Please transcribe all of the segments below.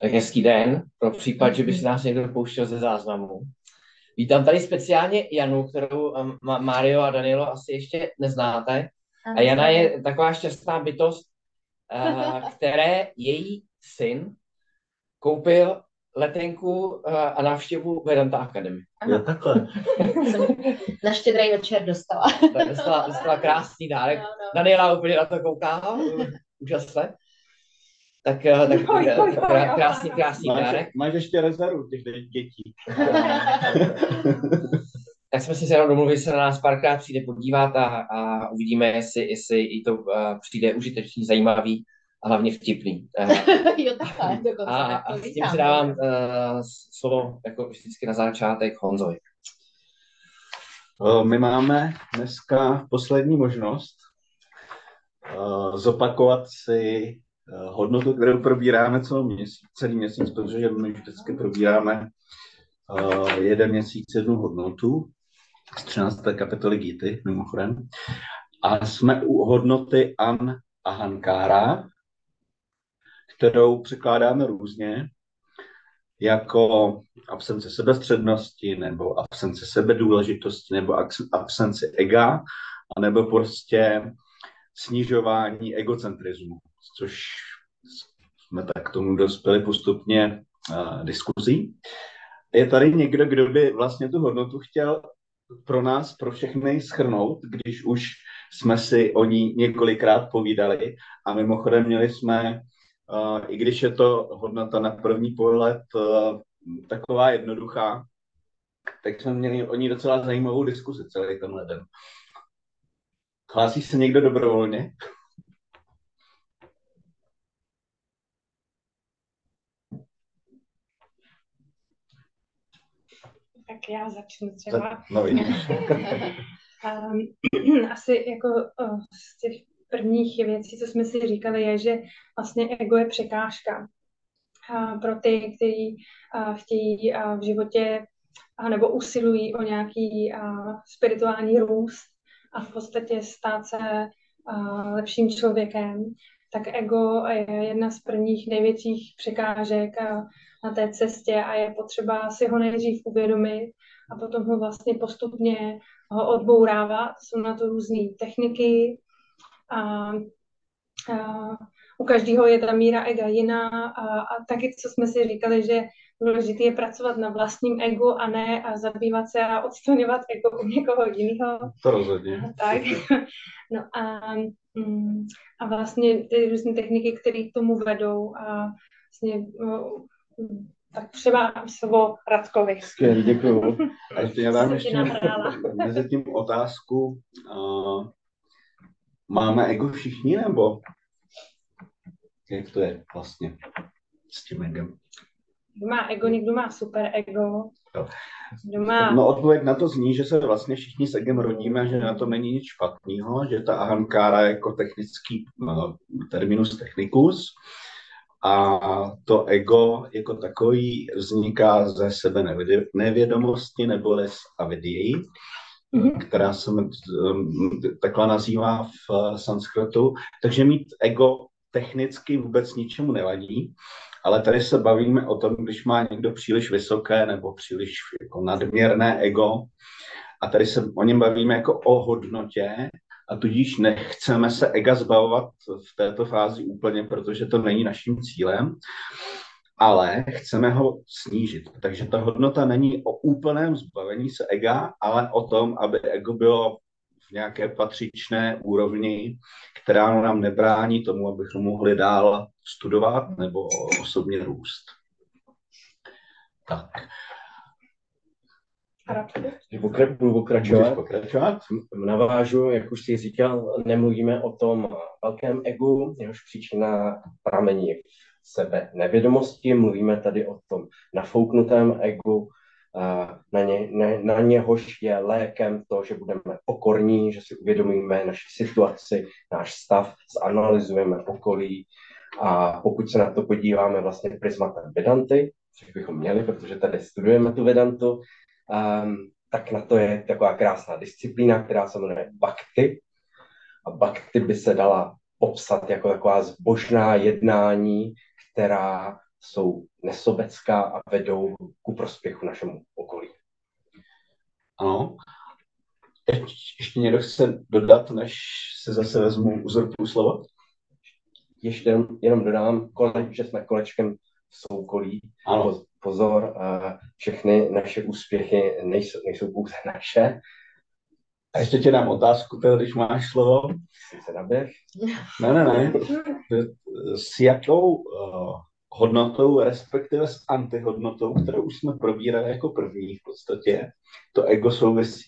Tak hezký den, pro případ, že by si nás někdo pouštěl ze záznamu. Vítám tady speciálně Janu, kterou um, Mario a Danilo asi ještě neznáte. A Jana je taková šťastná bytost, uh, které její syn koupil letenku uh, a návštěvu Vedanta Academy. Jo, takhle. Na štědrý večer dostala. dostala, dostala krásný dárek. No, no. Daniela úplně na to kouká, úžasné. Tak, eh, tak jo, jo, jo, krásný, krásný máš, dárek. Máš ještě rezervu těch dětí. tak jsme si se jenom domluvili, se na nás párkrát přijde podívat a, a uvidíme, jestli, jestli i to uh, přijde užitečný, zajímavý a hlavně vtipný. Uh, jo, takhle, dokonce. A, a s tím si dávám uh, slovo jako vždycky na začátek Honzovi. My máme dneska poslední možnost zopakovat si Eh, hodnotu, kterou probíráme celý měsíc, celý měsíc, protože my vždycky probíráme uh, jeden měsíc jednu hodnotu z 13. kapitoly Gity, mimochodem. A jsme u hodnoty An Ahankara, kterou překládáme různě, jako absence sebestřednosti, nebo absence sebedůležitosti, nebo absence ega, nebo prostě snižování egocentrismu což jsme tak k tomu dospěli postupně uh, diskuzí. Je tady někdo, kdo by vlastně tu hodnotu chtěl pro nás, pro všechny schrnout, když už jsme si o ní několikrát povídali a mimochodem měli jsme, uh, i když je to hodnota na první pohled uh, taková jednoduchá, tak jsme měli o ní docela zajímavou diskusi celý tenhle den. Hlásí se někdo dobrovolně? Tak já začnu třeba. No, um, asi jako uh, z těch prvních věcí, co jsme si říkali, je, že vlastně ego je překážka pro ty, kteří uh, chtějí uh, v životě nebo usilují o nějaký spirituální růst a v podstatě stát se lepším člověkem, tak ego je jedna z prvních největších překážek na té cestě a je potřeba si ho nejdřív uvědomit a potom ho vlastně postupně ho odbourávat. Jsou na to různé techniky a, a u každého je ta míra ega jiná a, a taky, co jsme si říkali, že důležité je pracovat na vlastním egu a ne a zabývat se a odstraňovat ego u někoho jiného. To rozhodně. Tak. No a, mm, a vlastně ty různé techniky, které k tomu vedou a vlastně no, tak třeba slovo Radkovi. Skvělý, děkuju. A ještě já dám ještě mezi tím otázku. Uh, máme ego všichni, nebo jak to je vlastně s tím egem? Kdo má ego, někdo má super ego. Kdo má... No odpověď na to zní, že se vlastně všichni s egem rodíme, že na to není nic špatného, že ta ahankára jako technický no, terminus technicus, a to ego jako takový vzniká ze sebe nevědomosti nebo z avidii, mm-hmm. která se takhle nazývá v sanskritu. Takže mít ego technicky vůbec ničemu nevadí, ale tady se bavíme o tom, když má někdo příliš vysoké nebo příliš jako nadměrné ego, a tady se o něm bavíme jako o hodnotě, a tudíž nechceme se ega zbavovat v této fázi úplně, protože to není naším cílem, ale chceme ho snížit. Takže ta hodnota není o úplném zbavení se ega, ale o tom, aby ego bylo v nějaké patřičné úrovni, která nám nebrání tomu, abychom mohli dál studovat nebo osobně růst. Tak. Pokra- budu pokračovat. pokračovat? Navážu, jak už jsi říkal, nemluvíme o tom velkém egu, jehož příčina pramení v sebe nevědomosti, mluvíme tady o tom nafouknutém egu, na, ně, na, na něhož je lékem to, že budeme pokorní, že si uvědomíme naši situaci, náš stav, zanalizujeme okolí a pokud se na to podíváme vlastně prismatem Vedanty, což bychom měli, protože tady studujeme tu Vedantu, um, tak na to je taková krásná disciplína, která se jmenuje Bhakti. A Bhakti by se dala popsat jako taková zbožná jednání, která jsou nesobecká a vedou ku prospěchu našemu okolí. Ano. Teď ještě někdo chce dodat, než se zase vezmu uzorku slovo? Ještě jenom, jenom dodám, že jsme kolečkem v soukolí. Ano. Poz- Pozor, eh, všechny naše úspěchy nejsou, nejsou pouze naše. A ještě ti dám otázku, teda, když máš slovo. Jsem se naběh. Ne, ne, ne. S jakou uh, hodnotou, respektive s antihodnotou, kterou už jsme probírali jako první v podstatě, to ego souvisí.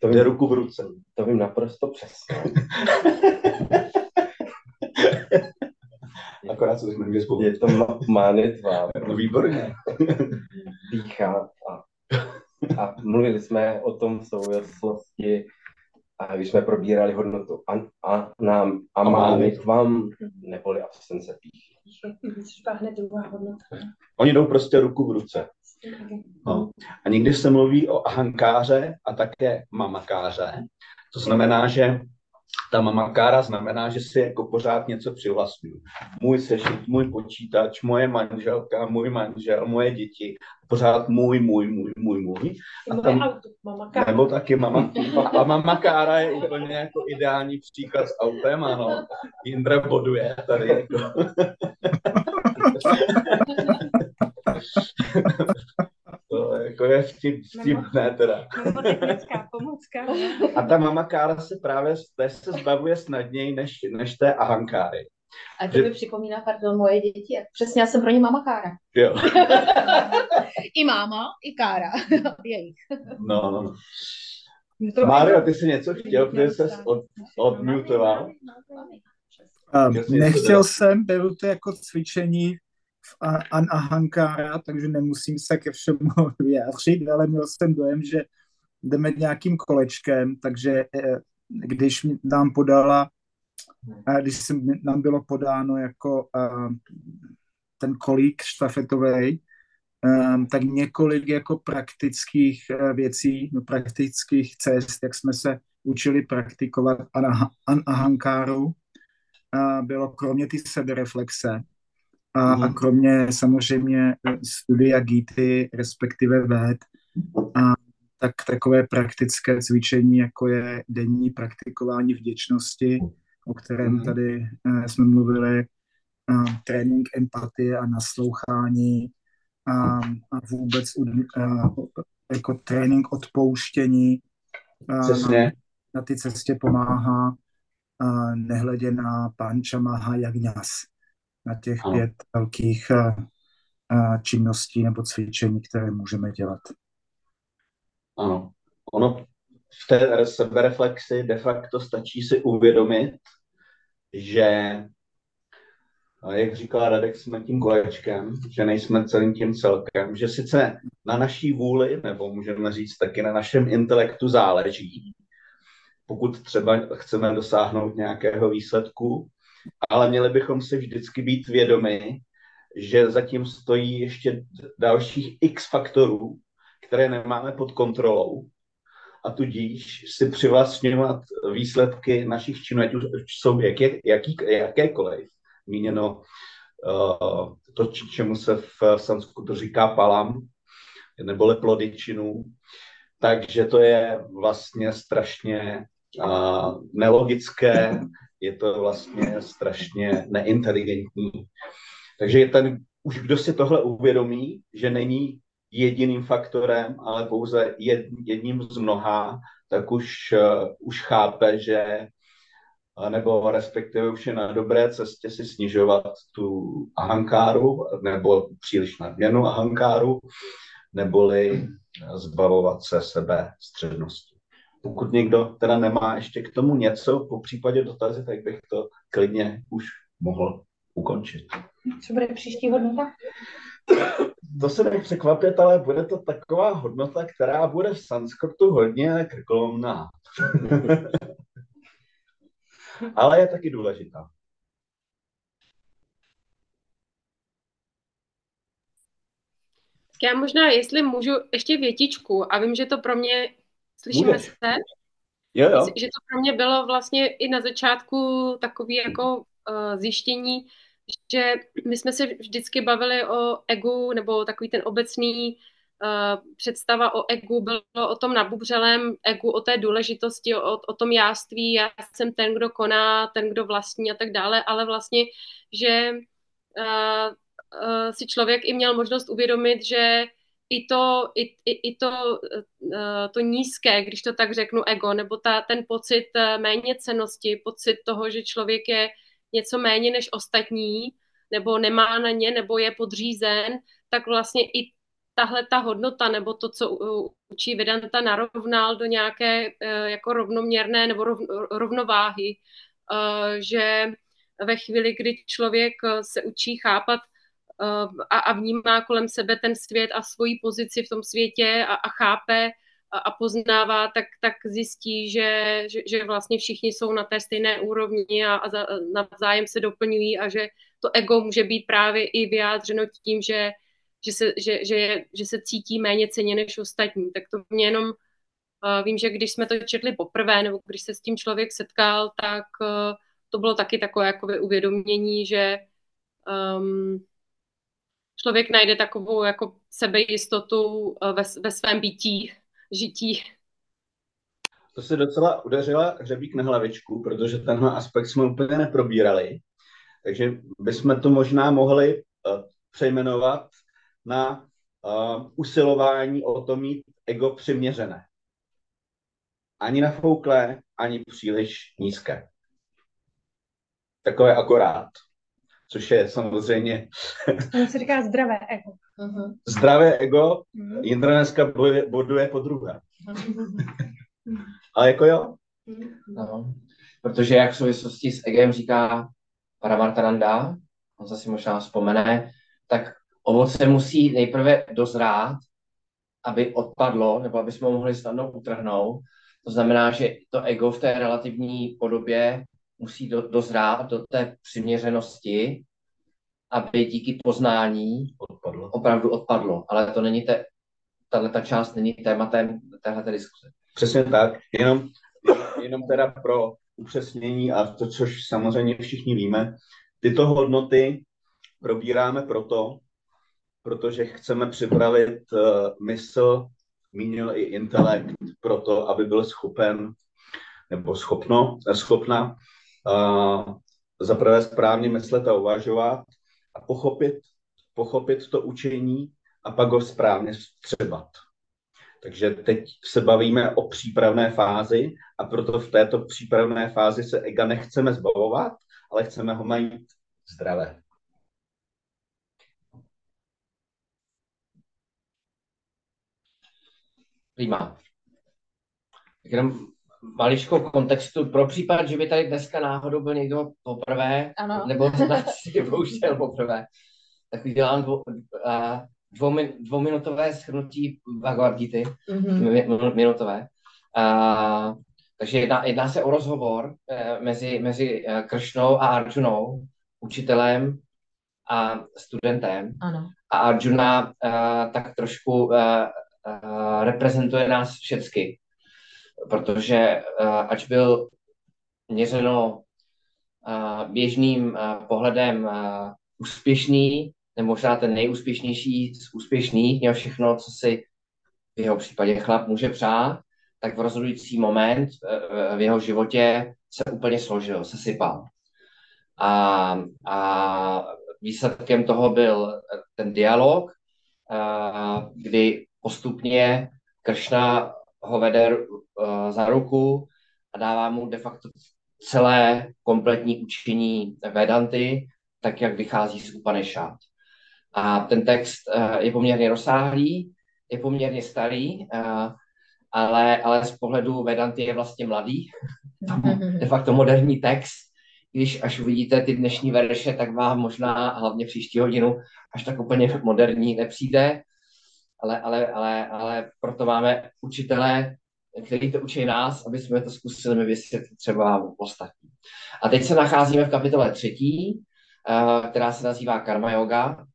To vím, ruku v ruce. to vím naprosto přesně. Akorát se to nemůže spolu. Je to manitva, No výborně. dýchat a, a mluvili jsme o tom v souvislosti, a když jsme probírali hodnotu an, a, nám amanitvam, neboli absence píchy. Hned druhá hodnota. Oni jdou prostě ruku v ruce. No. A někdy se mluví o ahankáře a také mamakáře. To znamená, že ta mamakára znamená, že si jako pořád něco přivlastňuju. Můj sešit, můj počítač, moje manželka, můj manžel, moje děti. Pořád můj, můj, můj, můj, můj. A tam, auto, nebo taky mama. A mamakára je úplně jako ideální příklad s autem, ano. Jindra boduje tady. Jako. To je vtip, vtipné teda. Nebo technická pomůcka. A ta mamakára se právě té se zbavuje snadněji než, než té ahankáry. A to Že- mi připomíná, pardon, moje děti. Přesně, já jsem pro ně mama Kára. Jo. I máma, i Kára. Jejich. No, no. To Mario, ty jsi něco chtěl, protože jsi od, odmutoval. Um, nechtěl jsem, beru to jako cvičení an ahankára, takže nemusím se ke všemu vyjádřit, ale měl jsem dojem, že jdeme nějakým kolečkem, takže eh, když nám podala, eh, když nám bylo podáno jako eh, ten kolík štafetový, um, tak několik jako praktických uh, věcí, no, praktických cest, jak jsme se učili praktikovat ana- an- ahankáru, uh, bylo kromě ty sebereflexe a, Mhm. a kromě samozřejmě eh, studia Gity, respektive Véd, a tak takové praktické cvičení, jako je denní praktikování vděčnosti, o kterém Mhm. tady uh, jsme mluvili, a trénink empatie a naslouchání a, a vůbec a, jako trénink odpouštění a, na, na ty cestě pomáhá a nehledě na pančamaha jagňas, na těch Ano. pět velkých a, a činností nebo cvičení, které můžeme dělat. Ano. Ono v té sebereflexi de facto stačí si uvědomit, že, a jak říkal Radek, jsme tím kolečkem, že nejsme celým tím celkem, že sice na naší vůli, nebo můžeme říct taky na našem intelektu záleží, pokud třeba chceme dosáhnout nějakého výsledku, ale měli bychom si vždycky být vědomi, že zatím stojí ještě dalších x faktorů, které nemáme pod kontrolou a tudíž si přivlastňovat výsledky našich činů, ať už jsou jak, jaký, jakékoliv. Míněno uh, to, čemu se v sanskritu říká palam, neboli plody činů. Takže to je vlastně strašně uh, nelogické, je to vlastně strašně neinteligentní. Takže je ten, už kdo si tohle uvědomí, že není jediným faktorem, ale pouze jed, jedním z mnoha, tak už, uh, už chápe, že uh, nebo respektive už je na dobré cestě si snižovat tu ahankáru nebo příliš nadměrnou ahankáru neboli zbavovat se sebe střednosti. Pokud někdo teda nemá ještě k tomu něco, po případě dotazy, tak bych to klidně už mohl ukončit. Co bude příští hodnota? To se nech překvapit, ale bude to taková hodnota, která bude v sanskrtu hodně krkolomná. ale je taky důležitá. Já možná, jestli můžu, ještě větičku a vím, že to pro mě, slyšíme Můžeš. se? Jo, jo. Že to pro mě bylo vlastně i na začátku takový jako uh, zjištění, že my jsme se vždycky bavili o egu, nebo takový ten obecný uh, představa o egu bylo o tom nabubřelém egu, o té důležitosti, o, o tom jáství, já jsem ten, kdo koná, ten, kdo vlastní a tak dále, ale vlastně, že uh, uh, si člověk i měl možnost uvědomit, že i to, i, i, i to, uh, to nízké, když to tak řeknu, ego, nebo ta, ten pocit uh, méně cenosti, pocit toho, že člověk je něco méně než ostatní, nebo nemá na ně, nebo je podřízen, tak vlastně i tahle ta hodnota, nebo to, co učí Vedanta, narovnal do nějaké uh, jako rovnoměrné nebo rov, rovnováhy, že ve chvíli, kdy člověk se učí chápat a, a vnímá kolem sebe ten svět a svoji pozici v tom světě a, a chápe a, a poznává, tak, tak zjistí, že, že, že vlastně všichni jsou na té stejné úrovni a, a za, navzájem se doplňují a že to ego může být právě i vyjádřeno tím, že, že, se, že, že, je, že se cítí méně ceně než ostatní. Tak to mě jenom uh, vím, že když jsme to četli poprvé, nebo když se s tím člověk setkal, tak uh, to bylo taky takové jako uvědomění, že um, člověk najde takovou jako sebejistotu ve, ve svém bytí, žití. To se docela udeřila hřebík na hlavičku, protože tenhle aspekt jsme úplně neprobírali. Takže bychom to možná mohli uh, přejmenovat na uh, usilování o to mít ego přiměřené. Ani nafouklé, ani příliš nízké. Takové akorát což je samozřejmě... To se říká zdravé ego. Uh-huh. Zdravé ego, uh-huh. Jindra dneska boduje, boduje po druhé. Uh-huh. Ale jako jo. No, protože jak v souvislosti s egem říká Paramartananda, on se si možná vzpomene, tak ovoce musí nejprve dozrát, aby odpadlo, nebo aby jsme ho mohli snadno utrhnout. To znamená, že to ego v té relativní podobě musí do, dozrát do té přiměřenosti, aby díky poznání odpadlo. opravdu odpadlo. Ale to není te, tahle ta část není tématem téhle diskuse. Přesně tak, jenom, jenom teda pro upřesnění a to, což samozřejmě všichni víme, tyto hodnoty probíráme proto, protože chceme připravit uh, mysl, mínil i intelekt, proto, aby byl schopen nebo schopno, schopna uh, zaprvé správně myslet a uvažovat a pochopit, pochopit to učení a pak ho správně střebat. Takže teď se bavíme o přípravné fázi a proto v této přípravné fázi se ega nechceme zbavovat, ale chceme ho mít zdravé. Prima. Tak jenom maličko kontextu pro případ, že by tady dneska náhodou byl někdo poprvé, ano. nebo si pouštěl poprvé, tak udělám dvou, dvou, dvouminutové shrnutí Bhagavad Gita, mm-hmm. minutové. A, takže jedná, jedná se o rozhovor eh, mezi, mezi eh, Kršnou a Arjunou, učitelem a studentem. Ano. A Arjuna uh, tak trošku uh, uh, reprezentuje nás všecky protože uh, ač byl měřeno uh, běžným uh, pohledem úspěšný, nebo možná ten nejúspěšnější z úspěšných, měl všechno, co si v jeho případě chlap může přát, tak v rozhodující moment v jeho životě se úplně složil, se sypal. A, a výsledkem toho byl ten dialog, kdy postupně Kršna ho vede uh, za ruku a dává mu de facto celé kompletní učení Vedanty, tak jak vychází z Upanishad. A ten text uh, je poměrně rozsáhlý, je poměrně starý, uh, ale, ale z pohledu Vedanty je vlastně mladý. De facto moderní text. Když až uvidíte ty dnešní verše, tak vám možná, hlavně příští hodinu, až tak úplně moderní nepřijde. Ale, ale, ale, ale proto máme učitele, který to učí nás, aby jsme to zkusili vysvětlit třeba ostatní. A teď se nacházíme v kapitole třetí, eh, která se nazývá Karma Yoga.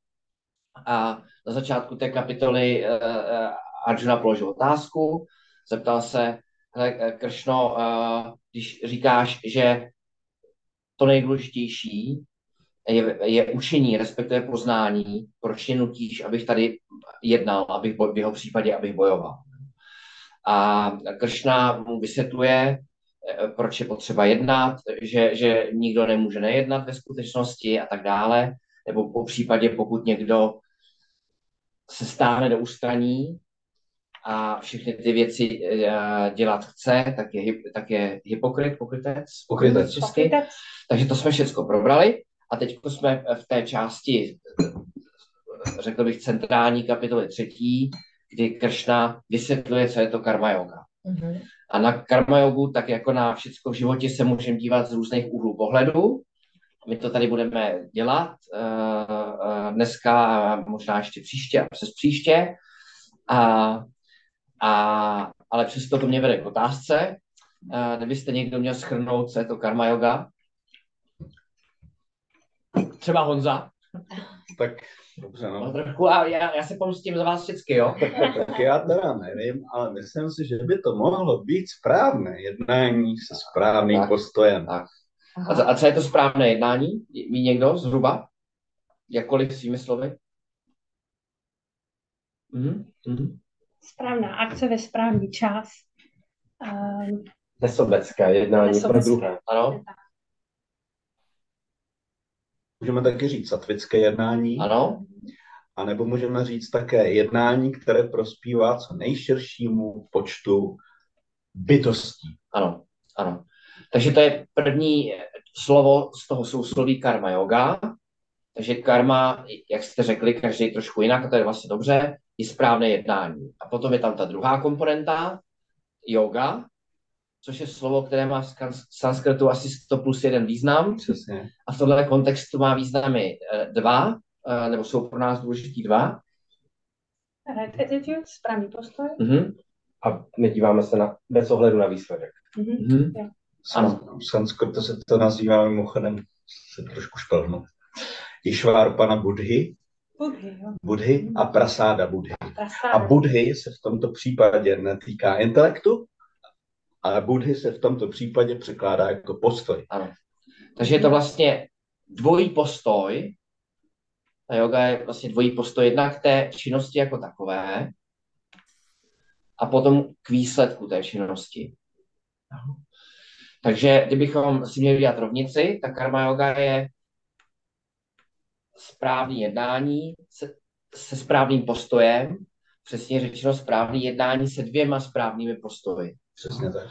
A na začátku té kapitoly eh, eh, Arjuna položil otázku, zeptal se, hele, Kršno, když říkáš, že to nejdůležitější je, je učení, respektive poznání, proč mě nutíš, abych tady jednal, abych v jeho případě, abych bojoval. A Kršna mu vysvětluje, eh, proč je potřeba jednat, že, že nikdo nemůže nejednat ve skutečnosti a tak dále, nebo po případě, pokud někdo se stáhne do ústraní a všechny ty věci eh, dělat chce, tak je, tak je hypokrit, pokrytec, pokrytec česky. Takže to jsme všechno probrali a teď jsme v té části, řekl bych, centrální kapitoly třetí, kdy Kršna vysvětluje, co je to karma yoga. Mm-hmm. A na karma yogu, tak jako na všechno v životě, se můžeme dívat z různých úhlů pohledu. My to tady budeme dělat uh, dneska a možná ještě příště a přes příště. A, a, ale přesto to mě vede k otázce. Uh, kdybyste někdo měl schrnout, co je to karma yoga? Třeba Honza. Tak Dobře, no. trochu, a já, já se pomstím za vás vždycky, jo? tak já teda nevím, ale myslím si, že by to mohlo být správné jednání se správným tak, postojem. Tak. A, a co je to správné jednání? Ví někdo zhruba? Jakkoliv svými slovy? Mm-hmm. Mm-hmm. Správná akce ve správný čas. Um, Nesobecké jednání Nesobecké. pro druhé. Ano. Můžeme taky říct satvické jednání. Ano. A nebo můžeme říct také jednání, které prospívá co nejširšímu počtu bytostí. Ano, ano. Takže to je první slovo z toho sousloví karma yoga. Takže karma, jak jste řekli, každý trošku jinak, a to je vlastně dobře, je správné jednání. A potom je tam ta druhá komponenta, yoga, což je slovo, které má v sanskrtu asi 100 plus jeden význam. Přesně. A v tomhle kontextu má významy eh, dva, eh, nebo jsou pro nás důležitý dva. Right attitude, správný postoj. Uh-huh. A nedíváme se na, bez ohledu na výsledek. Uh-huh. Uh-huh. Yeah. Ano. V sanskrtu se to nazývá mimochodem, se trošku špelnu. pana Budhy, Budhy, jo. Budhy a prasáda Budhy. Prasáda. A Budhy se v tomto případě netýká intelektu, ale Budhy se v tomto případě překládá jako postoj. Ano. Takže je to vlastně dvojí postoj. Ta yoga je vlastně dvojí postoj jednak k té činnosti jako takové a potom k výsledku té činnosti. Takže kdybychom si měli dělat rovnici, tak karma yoga je správný jednání se, se správným postojem, přesně řečeno správný jednání se dvěma správnými postoji. Přesně tak.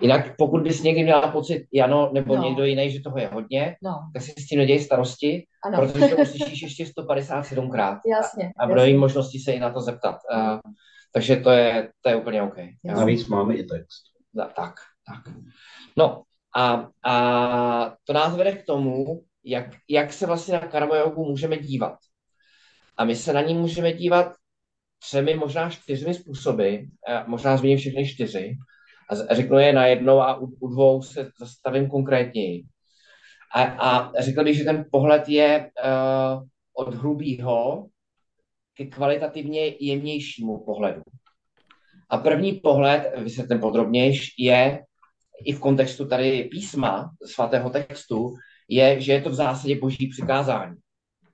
Jinak pokud bys někdy měla pocit, Jano, nebo no. někdo jiný, že toho je hodně, no. tak si s tím neděj starosti, ano. protože to uslyšíš ještě 157 krát. Jasně. A, a budou mít možnosti se i na to zeptat. Uh, takže to je, to je úplně OK. Navíc máme i text. Da, tak, tak. No a, a to nás vede k tomu, jak, jak se vlastně na karma jogu můžeme dívat. A my se na ní můžeme dívat třemi, možná čtyřmi způsoby, možná zmíním všechny čtyři, a řeknu je najednou a u, u dvou se zastavím konkrétněji. A, a řekl bych, že ten pohled je uh, od hrubého ke kvalitativně jemnějšímu pohledu. A první pohled, vysvětlím podrobnější, je i v kontextu tady písma, svatého textu, je, že je to v zásadě boží přikázání.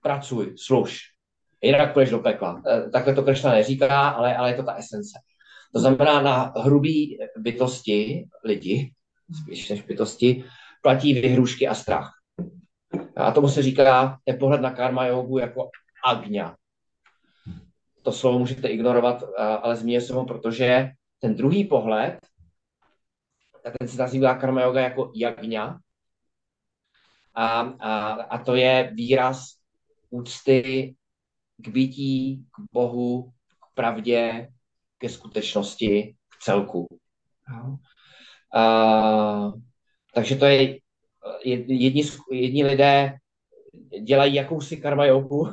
Pracuj, služ, jinak půjdeš do pekla. Eh, takhle to Kršna neříká, ale, ale je to ta esence. To znamená, na hrubý bytosti, lidi, spíš než bytosti, platí vyhrušky a strach. A tomu se říká, je pohled na karma jogu jako agňa. To slovo můžete ignorovat, ale zmíním se ho, protože ten druhý pohled, ten se nazývá karma yoga jako jagňa. A, a, a to je výraz úcty k bytí, k Bohu, pravdě, ke skutečnosti, k celku. A, takže to je, jedni, jedni lidé dělají jakousi karma jogu,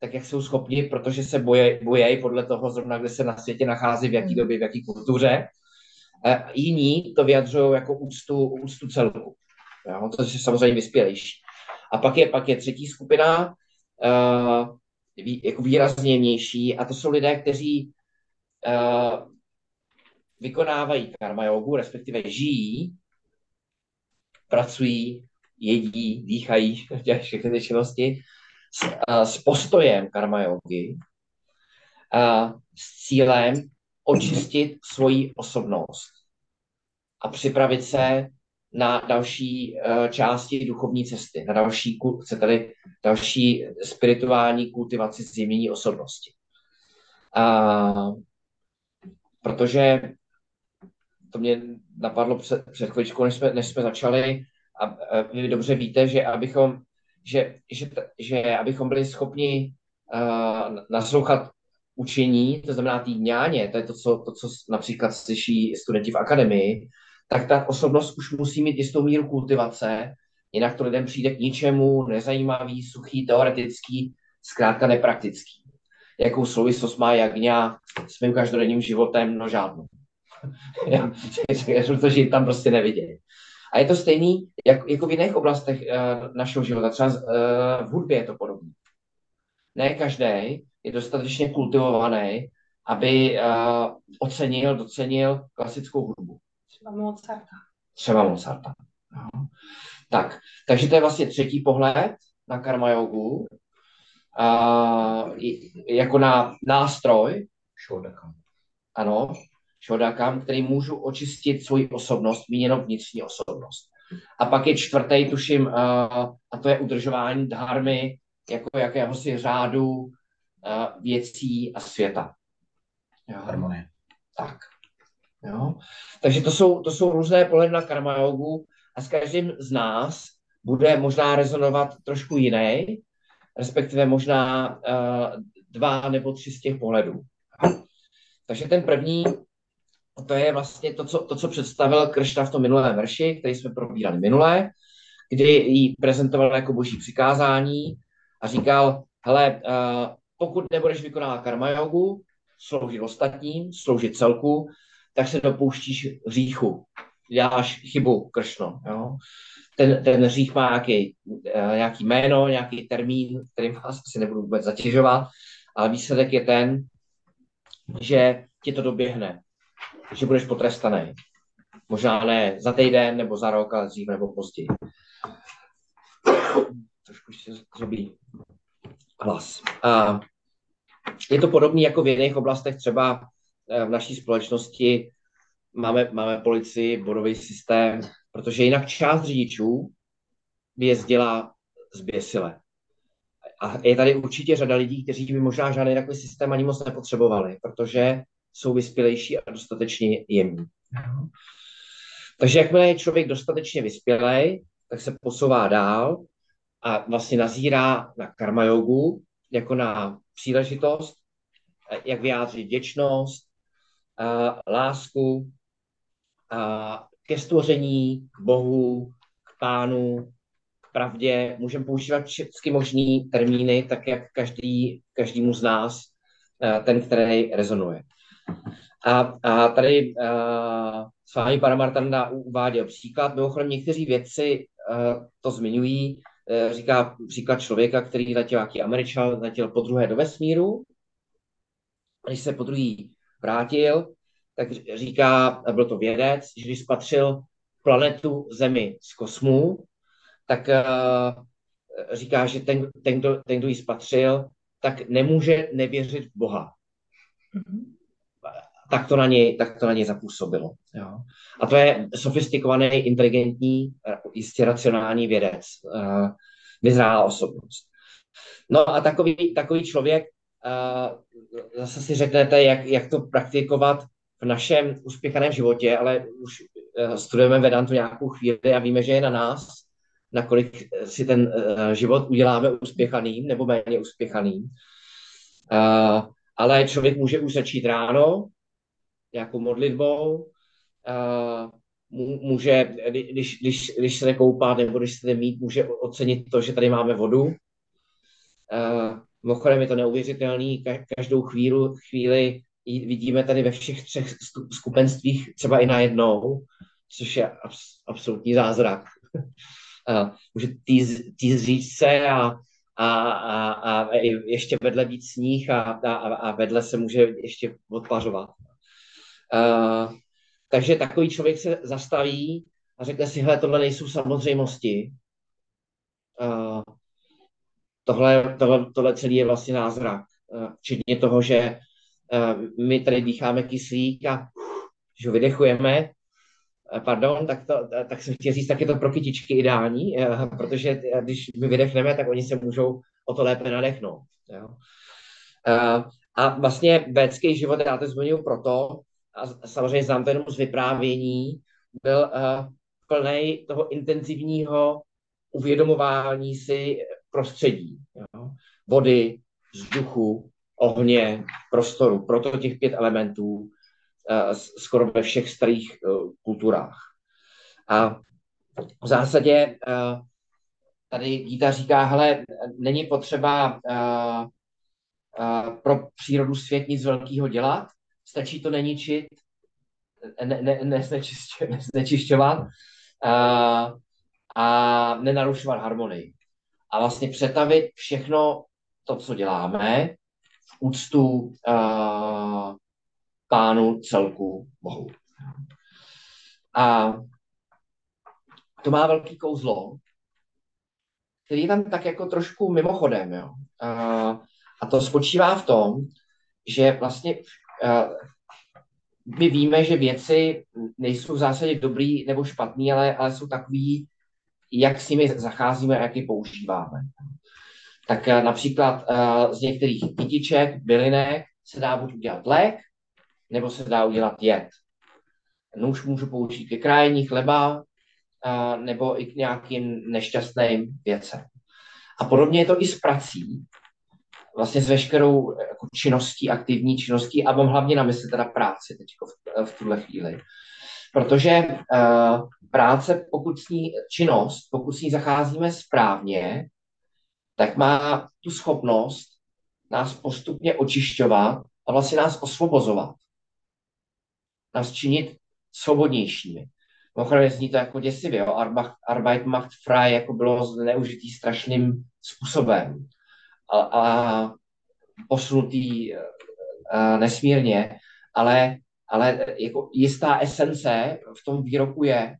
tak jak jsou schopni, protože se boje, bojejí podle toho zrovna, kde se na světě nachází, v jaký době, v jaký kultuře. A jiní to vyjadřují jako úctu, úctu celku. Jo? To je samozřejmě vyspělejší. A pak je, pak je třetí skupina, uh, jako výrazně vnější, a to jsou lidé, kteří uh, vykonávají karma jogu, respektive žijí, pracují, jedí, dýchají, dělají všechny ty činnosti s, uh, s postojem karma jogy, uh, s cílem očistit svoji osobnost a připravit se na další části duchovní cesty, na další, chcete další spirituální kultivaci zjemnění osobnosti. Uh, protože to mě napadlo před, před chvíličkou, než jsme, než jsme začali, a, vy dobře víte, že abychom, že, že, že abychom byli schopni uh, naslouchat učení, to znamená té dňáně, to je to co, to, co například slyší studenti v akademii, tak ta osobnost už musí mít jistou míru kultivace, jinak to lidem přijde k ničemu, nezajímavý, suchý, teoretický, zkrátka nepraktický. Jakou souvislost má jagňa s mým každodenním životem? No žádnou. Já to žít tam prostě neviděl. A je to stejný jak, jako v jiných oblastech uh, našeho života. Třeba uh, v hudbě je to podobné. Ne každý je dostatečně kultivovaný, aby uh, ocenil, docenil klasickou hudbu. Třeba Mozarta. Třeba Mozarta. No. Tak, takže to je vlastně třetí pohled na karma jogu. Uh, jako na nástroj. Shodakam. Ano, šodakam, který můžu očistit svoji osobnost, míněno vnitřní osobnost. A pak je čtvrtý, tuším, uh, a to je udržování dharmy jako jakéhosi řádu uh, věcí a světa. Jo. Harmonie. Tak. Jo. Takže to jsou, to jsou různé pohledy na karma jogu a s každým z nás bude možná rezonovat trošku jiný, respektive možná uh, dva nebo tři z těch pohledů. Takže ten první to je vlastně to, co, to, co představil Kršna v tom minulém verši, který jsme probírali minulé, kdy ji prezentoval jako boží přikázání a říkal, hele, uh, pokud nebudeš vykonávat karma jogu, sloužit ostatním, sloužit celku, tak se dopouštíš hříchu. Děláš chybu, Kršno. Jo? Ten, ten hřích má nějaký, uh, nějaký jméno, nějaký termín, kterým vás asi nebudu vůbec zatěžovat, ale výsledek je ten, že ti to doběhne že budeš potrestaný. Možná ne za týden, nebo za rok, ale dřív nebo později. Trošku se zřebí hlas. A je to podobné jako v jiných oblastech, třeba eh, v naší společnosti máme, máme policii, bodový systém, protože jinak část řidičů by jezdila zběsile. A je tady určitě řada lidí, kteří by možná žádný takový systém ani moc nepotřebovali, protože jsou vyspělejší a dostatečně jemní. Takže jakmile je člověk dostatečně vyspělej, tak se posouvá dál a vlastně nazírá na karma jogu jako na příležitost, jak vyjádřit vděčnost, a lásku ke stvoření, k Bohu, k Pánu, k pravdě. Můžeme používat všechny možné termíny, tak jak každý, každému z nás ten, který rezonuje. A, a tady uh, s vámi Paramartanda uváděl příklad. Mimochodem někteří vědci uh, to zmiňují. Uh, říká příklad člověka, který letěl jaký Američan, letěl po druhé do vesmíru. Když se po druhý vrátil, tak říká, byl to vědec, že když spatřil planetu Zemi z kosmu, tak uh, říká, že ten, ten, kdo, ten, kdo ji spatřil, tak nemůže nevěřit v Boha. Mm-hmm tak to na něj, tak to na něj zapůsobilo. Jo. A to je sofistikovaný, inteligentní, jistě racionální vědec, uh, vyzrálá osobnost. No a takový, takový člověk, uh, zase si řeknete, jak, jak to praktikovat v našem uspěchaném životě, ale už uh, studujeme Vedantu nějakou chvíli a víme, že je na nás, nakolik si ten uh, život uděláme uspěchaným nebo méně uspěchaným. Ale člověk může už začít ráno, nějakou modlitbou, může, když, když, když se nekoupá nebo když se mít, může ocenit to, že tady máme vodu. Mimochodem je to neuvěřitelný, každou chvíli, chvíli vidíme tady ve všech třech skupenstvích třeba i najednou, což je abs, absolutní zázrak. může týz, se a, a, a, a ještě vedle být sníh a, a, a vedle se může ještě odpařovat. Uh, takže takový člověk se zastaví a řekne si, hele, tohle nejsou samozřejmosti. Uh, tohle, tohle, tohle celý je vlastně názrak. Uh, včetně toho, že my tady dýcháme kyslík a že ho vydechujeme, pardon, tak, to, tak jsem chtěl říct, tak je to pro kytičky ideální, protože když my vydechneme, tak oni se můžou o to lépe nadechnout. Jo. A vlastně védský život, já to zmiňuji proto, a samozřejmě znám to jenom z vyprávění, byl plný toho intenzivního uvědomování si prostředí. Jo? Vody, vzduchu, ohně, prostoru. Proto těch pět elementů uh, skoro ve všech starých uh, kulturách. A v zásadě uh, tady Gita říká, hele, není potřeba pro přírodu svět nic velkého dělat, stačí to neničit, ne, ne, neznečišťovat a, a nenarušovat harmonii. A vlastně přetavit všechno to, co děláme, úctu a, pánu celku Bohu. A to má velký kouzlo, který je tam tak jako trošku mimochodem. Jo. A, a to spočívá v tom, že vlastně Eh, my víme, že věci nejsou v zásadě dobrý nebo špatný, ale, ale jsou takový, jak s nimi zacházíme a jak je používáme. Tak eh, například eh, z některých kytiček, bylinek se dá buď udělat lék, nebo se dá udělat jed. Nůž můžu použít ke krájení chleba, nebo i k nějakým nešťastným věcem. A podobně je to i s prací, vlastně s veškerou jako činností, aktivní činností a mám hlavně na mysli teda práci teď v, v tuhle chvíli. Protože uh, práce, pokud s ní činnost, pokud s ní zacházíme správně, tak má tu schopnost nás postupně očišťovat a vlastně nás osvobozovat. Nás činit svobodnějšími. Mimochodem zní to jako děsivě, jo? Arbeit macht frei jako bylo zneužitý strašným způsobem a, a posunutý a, e, nesmírně, ale, ale jako jistá esence v tom výroku je,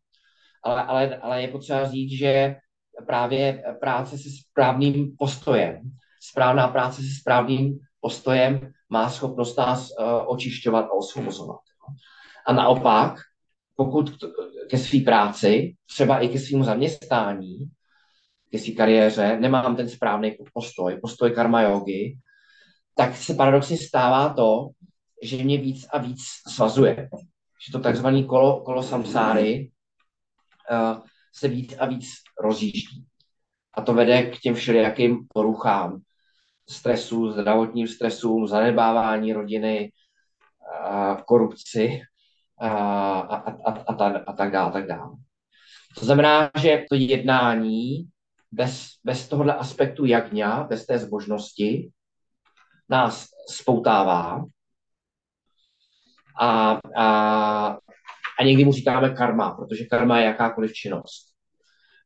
ale, ale, ale je potřeba říct, že právě práce se správným postojem, správná práce se správným postojem má schopnost nás uh, očišťovat a osvobozovat. A naopak, pokud ke své práci, třeba i ke svému zaměstnání, ke své kariéře, nemám ten správný postoj, postoj karma yogi, tak se paradoxně stává to, že mě víc a víc svazuje. Že to takzvané kolo, kolo samsáry uh, se víc a víc rozjíždí. A to vede k těm všelijakým poruchám, stresu, zdravotním stresům, zanedbávání rodiny, korupci a, a, a, a, a, a tak dále, tak dále. To znamená, že to jednání bez, bez tohohle aspektu jagňa, bez té zbožnosti, nás spoutává a, a, a někdy mu říkáme karma, protože karma je jakákoliv činnost.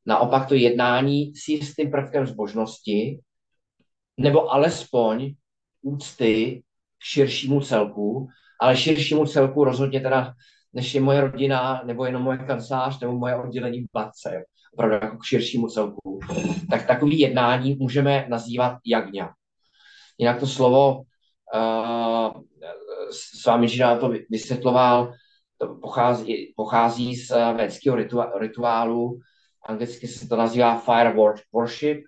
Naopak to jednání s jistým prvkem zbožnosti nebo alespoň úcty k širšímu celku, ale širšímu celku rozhodně teda, než je moje rodina, nebo jenom moje kancelář, nebo moje oddělení v Batce opravdu jako k širšímu celku, tak takový jednání můžeme nazývat jagňa. Jinak to slovo, uh, s vámi Žina to vysvětloval, to pochází, pochází z védského rituálu, anglicky se to nazývá fire worship,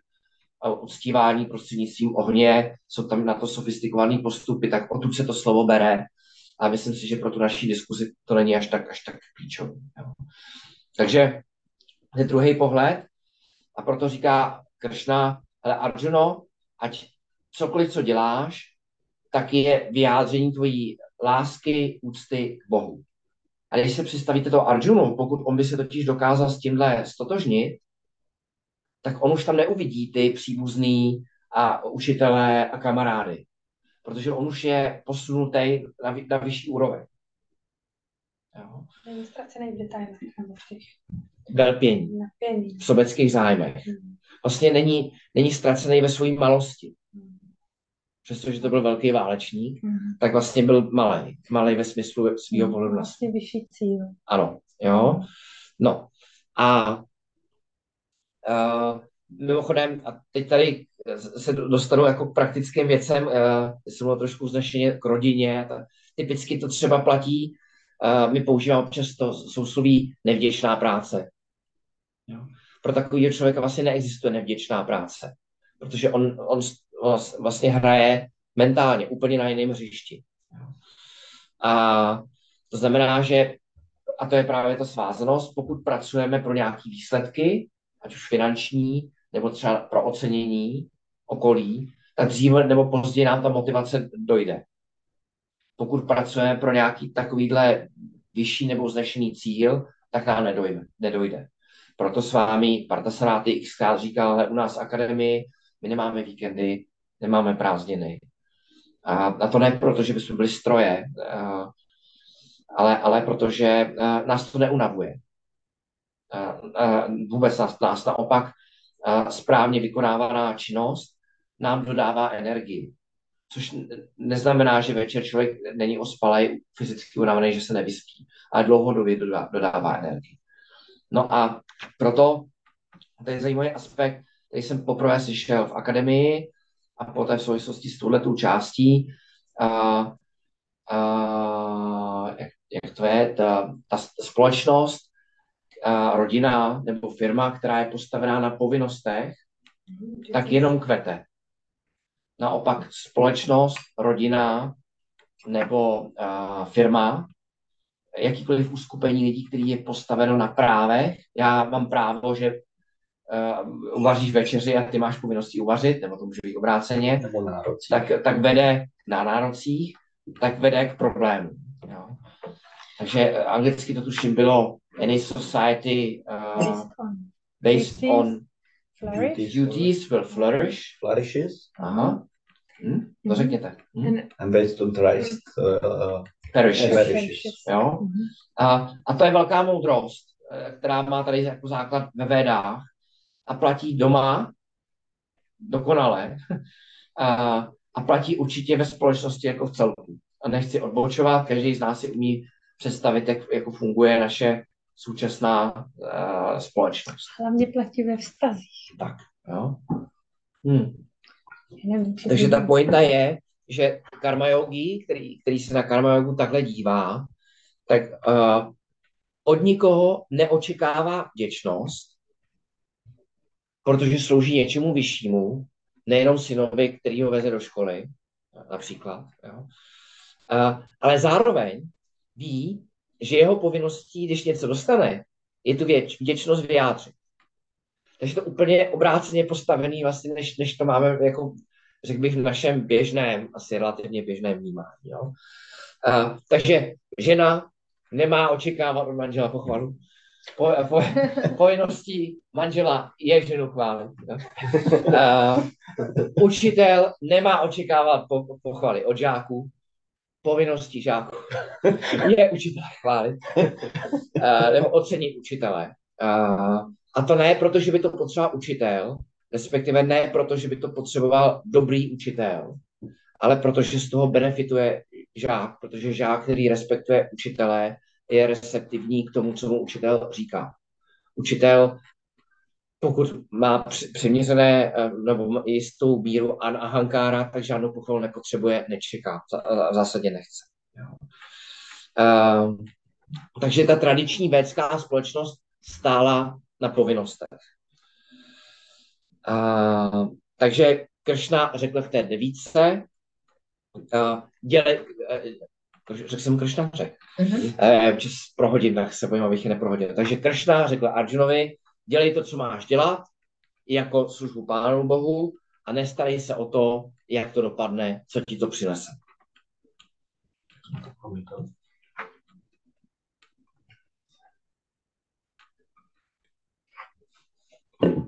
uctívání prostřednictvím ohně, jsou tam na to sofistikované postupy, tak odtud se to slovo bere. A myslím si, že pro tu naší diskuzi to není až tak, až tak klíčové. Takže je druhý pohled a proto říká Kršna, ale Arjuno, ať cokoliv, co děláš, tak je vyjádření tvojí lásky, úcty k Bohu. A když se představíte to Arjunu, pokud on by se totiž dokázal s tímhle stotožnit, tak on už tam neuvidí ty příbuzný a učitelé a kamarády. Protože on už je posunutý na, na vyšší úroveň. Jo. Není ztracený v detailech nebo v těch Belpění. V sobeckých zájmech. Hmm. Vlastně není, není ztracený ve své malosti. Přestože to byl velký válečník, hmm. tak vlastně byl malý. Malý ve smyslu svého pohledu. Vlastně vyšší cíl. Ano, jo. No. A uh, mimochodem, a teď tady se dostanu jako k praktickým věcem, uh, jsem mluvil trošku znešeně k rodině, ta, typicky to třeba platí, uh, my používáme často sousloví nevděčná práce. Jo. Pro takového člověka vlastně neexistuje nevděčná práce, protože on, on vlastně hraje mentálně úplně na jiném hřišti. A to znamená, že, a to je právě ta svázanost, pokud pracujeme pro nějaké výsledky, ať už finanční, nebo třeba pro ocenění okolí, tak dříve nebo později nám ta motivace dojde. Pokud pracujeme pro nějaký takovýhle vyšší nebo znešený cíl, tak nám nedojde. nedojde. Proto s vámi Partasanáty XK říkal, ale u nás v akademii my nemáme víkendy, nemáme prázdniny. A, a to ne proto, že bychom byli stroje, a, ale, ale protože a, nás to neunavuje. A, a vůbec nás, nás naopak a, správně vykonávaná činnost nám dodává energii. Což neznamená, že večer člověk není ospalý, fyzicky unavený, že se nevyspí, ale dlouhodobě dodává, dodává energii. No a proto to je zajímavý aspekt, který jsem poprvé slyšel v akademii a poté v souvislosti s touhletou částí, a, a, jak, jak to je, ta, ta společnost, a, rodina nebo firma, která je postavená na povinnostech, tak jenom kvete. Naopak společnost, rodina nebo a, firma, jakýkoliv uskupení lidí, který je postaveno na právech. Já mám právo, že uh, uvaříš večeři a ty máš povinnosti uvařit, nebo to může být obráceně, nebo nárocích. tak, tak vede na nárocích, tak vede k problému. Jo. Takže anglicky to tuším bylo any society uh, based on, based on flourish. duties will flourish. Flourishes. Aha. Hm? To řekněte. Hm? And based on Christ uh, perishes. perishes. Jo? A, a to je velká moudrost, eh, která má tady jako základ ve védách a platí doma dokonale a, a platí určitě ve společnosti jako v celku. A nechci odbočovat, každý z nás si umí představit, jak jako funguje naše současná uh, společnost. Hlavně platí ve vztazích. Tak, jo. Hm. Takže ta pointa je, že karma yogi, který, který se na karma yogu takhle dívá, tak uh, od nikoho neočekává vděčnost, protože slouží něčemu vyššímu, nejenom synovi, který ho veze do školy, například. Jo. Uh, ale zároveň ví, že jeho povinností, když něco dostane, je tu věč, vděčnost vyjádřit. Takže to úplně obráceně postavený vlastně, než, než to máme jako řekl bych, v našem běžném, asi relativně běžném vnímání. Jo? Uh, takže žena nemá očekávat od manžela pochvalu. Po, po, povinností manžela je ženu chválit. Uh, učitel nemá očekávat po, pochvaly od žáků. Povinností žáků je učitel chválit. Uh, nebo ocenit učitele. Uh, a to ne, protože by to potřeboval učitel, respektive ne proto, že by to potřeboval dobrý učitel, ale protože z toho benefituje žák, protože žák, který respektuje učitele, je receptivní k tomu, co mu učitel říká. Učitel, pokud má přiměřené eh, nebo jistou míru an ahankára, tak žádnou pochvalu nepotřebuje, nečeká, v zásadě nechce. Uh, takže ta tradiční védská společnost stála na povinnostech. Uh, takže Kršna řekl v té devíce, uh, děle, uh, řekl jsem Kršna, řekl. Mm-hmm. Uh, prohodit, tak se bojím, abych je neprohodil. Takže Kršna řekl Arjunovi, dělej to, co máš dělat, jako službu Pánu Bohu a nestarej se o to, jak to dopadne, co ti to přinese.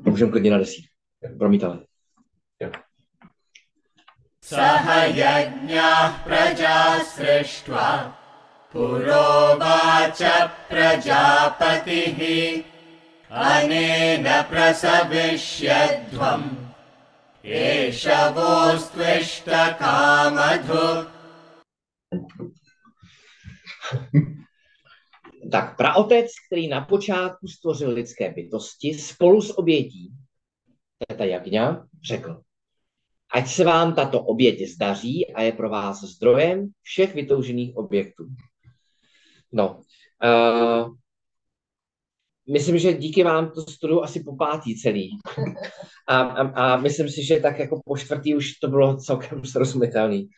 Můžeme klidně na desít. Promítali. सह यज्ञः प्रजा सृष्ट्वा पुरोवाच प्रजापतिः अनेन प्रसविष्यध्वम् एष वोस्त्विष्टकामधु Tak praotec, který na počátku stvořil lidské bytosti spolu s obětí, teta Jagňa, řekl, ať se vám tato oběť zdaří a je pro vás zdrojem všech vytoužených objektů. No, uh, myslím, že díky vám to studuju asi po pátý celý. A, a, a myslím si, že tak jako po čtvrtý už to bylo celkem srozumitelný.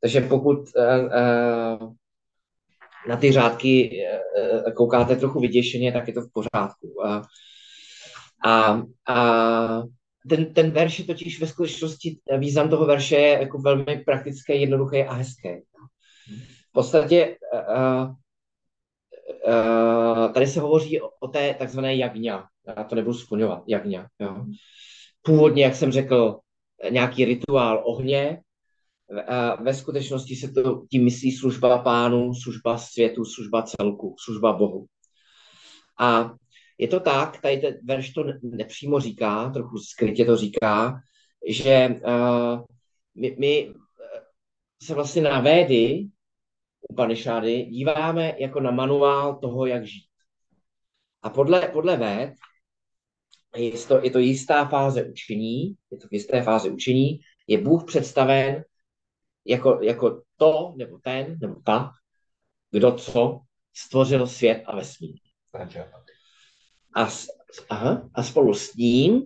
Takže pokud uh, uh, na ty řádky uh, koukáte trochu vyděšeně, tak je to v pořádku. Uh, a, a ten, ten verš je totiž ve skutečnosti, význam toho verše je jako velmi praktický, jednoduchý a hezký. V podstatě uh, uh, tady se hovoří o, o té takzvané jagňa. Já to nebudu splňovat, jagňa. Jo. Původně, jak jsem řekl, nějaký rituál ohně. Ve skutečnosti se to tím myslí služba pánu, služba světu, služba celku, služba Bohu. A je to tak, tady ten verš to nepřímo říká, trochu skrytě to říká, že uh, my, my se vlastně na Védy, Upanishady, díváme jako na manuál toho, jak žít. A podle, podle Véd je to, je to jistá fáze učení, je to v jisté fáze učení, je Bůh představen jako, jako to, nebo ten, nebo ta, kdo co stvořil svět a vesmír a, aha, a spolu s ním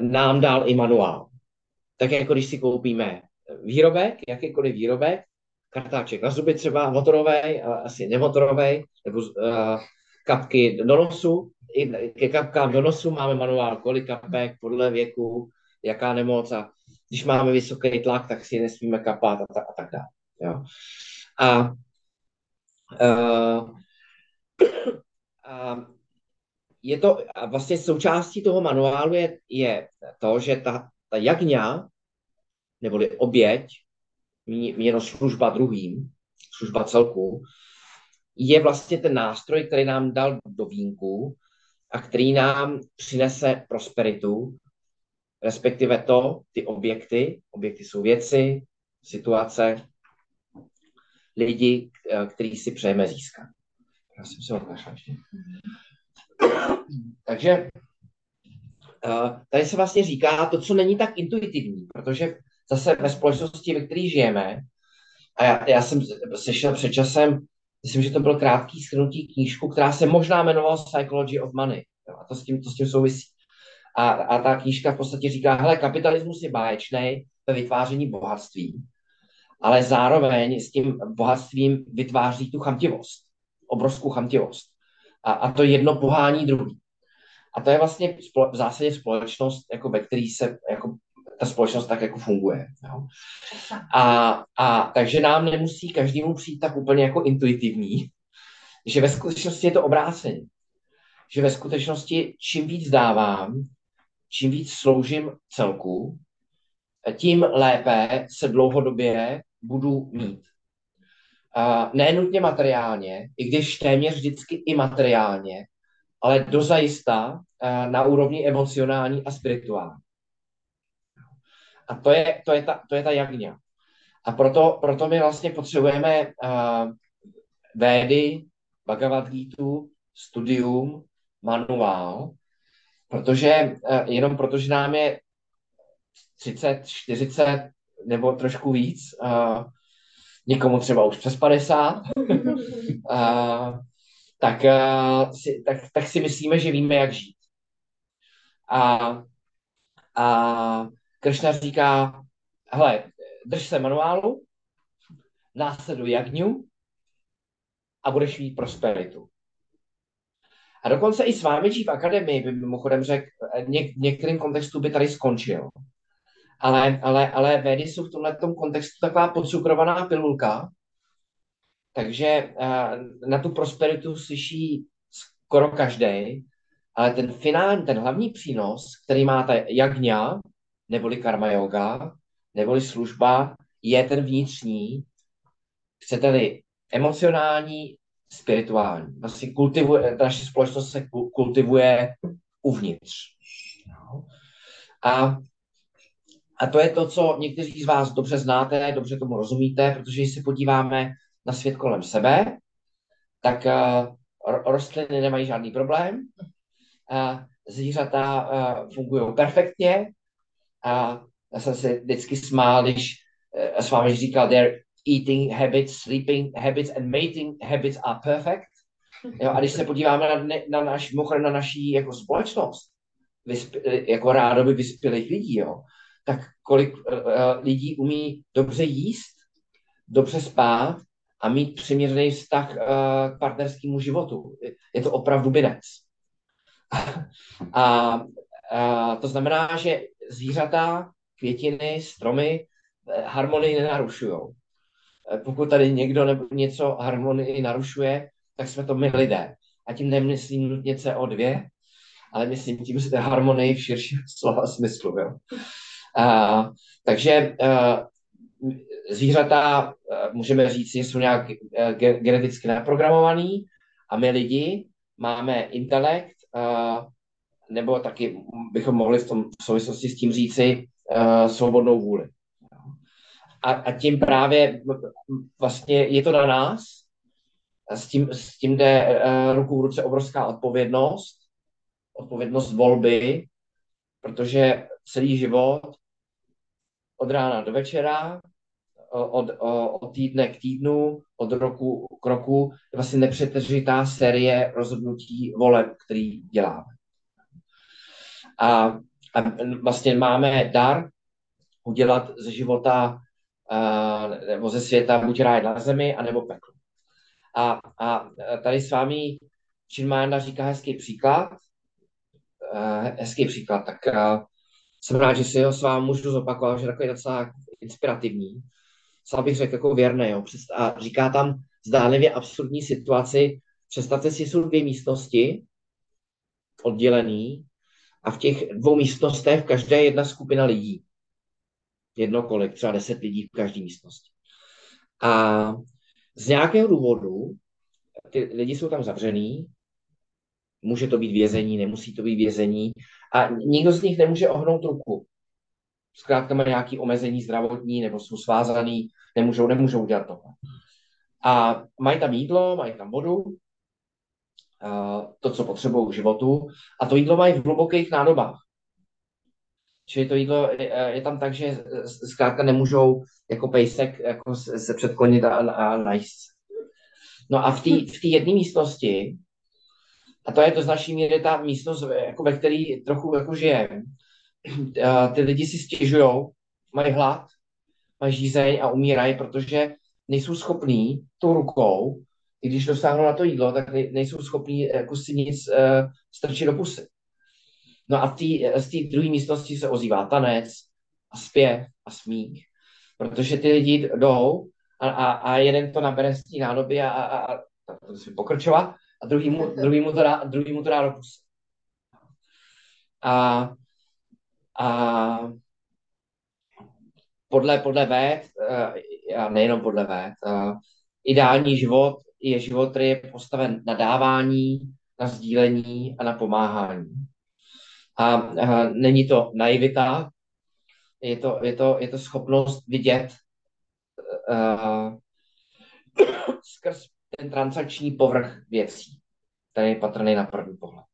nám dal i manuál. Tak jako když si koupíme výrobek, jakýkoliv výrobek, kartáček na zuby třeba motorový, asi nemotorový, nebo uh, kapky do nosu. I ke kapkám do nosu máme manuál, kolik kapek, podle věku, jaká nemoc a když máme vysoký tlak, tak si nesmíme kapat a, ta, a tak dále. Jo. A, uh, a je to vlastně součástí toho manuálu je, je to, že ta, ta jagňa, neboli oběť, měno služba druhým, služba celku, je vlastně ten nástroj, který nám dal do vínku a který nám přinese prosperitu, respektive to, ty objekty, objekty jsou věci, situace, lidi, který si přejeme získat. Já jsem se odkašlal ještě. Takže uh, tady se vlastně říká to, co není tak intuitivní, protože zase ve společnosti, ve které žijeme, a já, já jsem slyšel před časem, myslím, že to byl krátký shrnutí knížku, která se možná jmenovala Psychology of Money. Jo, a to s, tím, to s tím souvisí. A, a ta knížka v podstatě říká, hele, kapitalismus je báječný ve vytváření bohatství, ale zároveň s tím bohatstvím vytváří tu chamtivost, obrovskou chamtivost. A, a to jedno pohání druhý. A to je vlastně v zásadě společnost, jako ve které se jako ta společnost tak jako funguje. Jo. A, a takže nám nemusí každému přijít tak úplně jako intuitivní, že ve skutečnosti je to obráceně. Že ve skutečnosti čím víc dávám, čím víc sloužím celku, tím lépe se dlouhodobě budu mít. Uh, ne nutně materiálně, i když téměř vždycky i materiálně, ale dozajista uh, na úrovni emocionální a spirituální. A to je, to je, ta, to je ta jagňa. A proto, proto my vlastně potřebujeme uh, védy, Bhagavad Gita, studium, manuál, protože uh, jenom protože nám je 30, 40 nebo trošku víc, uh, někomu třeba už přes 50, a, tak, a, si, tak, tak si myslíme, že víme, jak žít. A, a Kršna říká, hele, drž se manuálu, následuj jagňu a budeš mít prosperitu. A dokonce i s vámi v akademii by mimochodem řekl, něk, v některém kontextu by tady skončil ale, ale, ale Védy jsou v tomhle kontextu taková podcukrovaná pilulka, takže uh, na tu prosperitu slyší skoro každý, ale ten finální, ten hlavní přínos, který má ta jagňa, neboli karma yoga, neboli služba, je ten vnitřní, chcete-li emocionální, spirituální. Vlastně kultivuje, naše společnost se kultivuje uvnitř. A, a to je to, co někteří z vás dobře znáte, dobře tomu rozumíte, protože když se podíváme na svět kolem sebe, tak uh, rostliny nemají žádný problém, uh, zvířata uh, fungují perfektně a já jsem se vždycky smál, když s vámi říkal, their eating habits, sleeping habits and mating habits are perfect. Jo, a když se podíváme na, na, naš, na naší jako společnost, vysp, jako rádoby vyspělých lidí, jo, tak kolik uh, lidí umí dobře jíst, dobře spát a mít přiměřený vztah uh, k partnerskému životu. Je to opravdu binec. a, a to znamená, že zvířata, květiny, stromy harmonii nenarušují. Pokud tady někdo nebo něco harmonii narušuje, tak jsme to my lidé. A tím nemyslím nutně CO2, ale myslím tím, je harmonii v širším slova smyslu. Jo. A, takže a, zvířata, můžeme říct, jsou nějak geneticky naprogramovaný a my lidi máme intelekt, a, nebo taky bychom mohli v, tom, v souvislosti s tím říci a, svobodnou vůli. A, a tím právě vlastně je to na nás, s tím, s tím jde uh, ruku v ruce obrovská odpovědnost, odpovědnost volby, protože celý život od rána do večera, od, od týdne k týdnu, od roku k roku, je vlastně nepřetržitá série rozhodnutí voleb, který děláme. A, a vlastně máme dar udělat ze života nebo ze světa buď ráj na zemi, anebo peklo. A, a tady s vámi Činmána říká hezký příklad, hezký příklad, tak jsem rád, že si ho s vámi můžu zopakovat, že je takový docela inspirativní. Sám bych řekl jako věrný. Jo. A říká tam zdánlivě absurdní situaci. Představte si, jsou dvě místnosti oddělený a v těch dvou místnostech každé je jedna skupina lidí. Jedno kolik, třeba deset lidí v každé místnosti. A z nějakého důvodu ty lidi jsou tam zavřený, může to být vězení, nemusí to být vězení a nikdo z nich nemůže ohnout ruku. Zkrátka má nějaké omezení zdravotní nebo jsou svázaný, nemůžou, nemůžou udělat tohle. A mají tam jídlo, mají tam vodu, to, co potřebují k životu, a to jídlo mají v hlubokých nádobách. Čili to jídlo je, je tam tak, že zkrátka nemůžou jako pejsek jako se předklonit a, a najíst. No a v té v jedné místnosti a to je do značné míry ta místnost, jako ve které trochu jako žijeme. Ty lidi si stěžují, mají hlad, mají žízeň a umírají, protože nejsou schopní tou rukou, i když dosáhnou na to jídlo, tak nejsou schopní jako si nic uh, strčit do pusy. No a tý, z té druhé místnosti se ozývá tanec a zpěv a smích, protože ty lidi jdou a, a, a jeden to nabere z té nádoby a, a, a, a to si pokrčovat a druhý mu, druhý mu, to, dá, druhý mu to dá do pusy. A, a podle, podle věd, eh, a nejenom podle věd, eh, ideální život je život, který je postaven na dávání, na sdílení a na pomáhání. A, a není to naivita, je to, je to, je to schopnost vidět uh, skrz ten transakční povrch věcí, který je patrný na první pohled.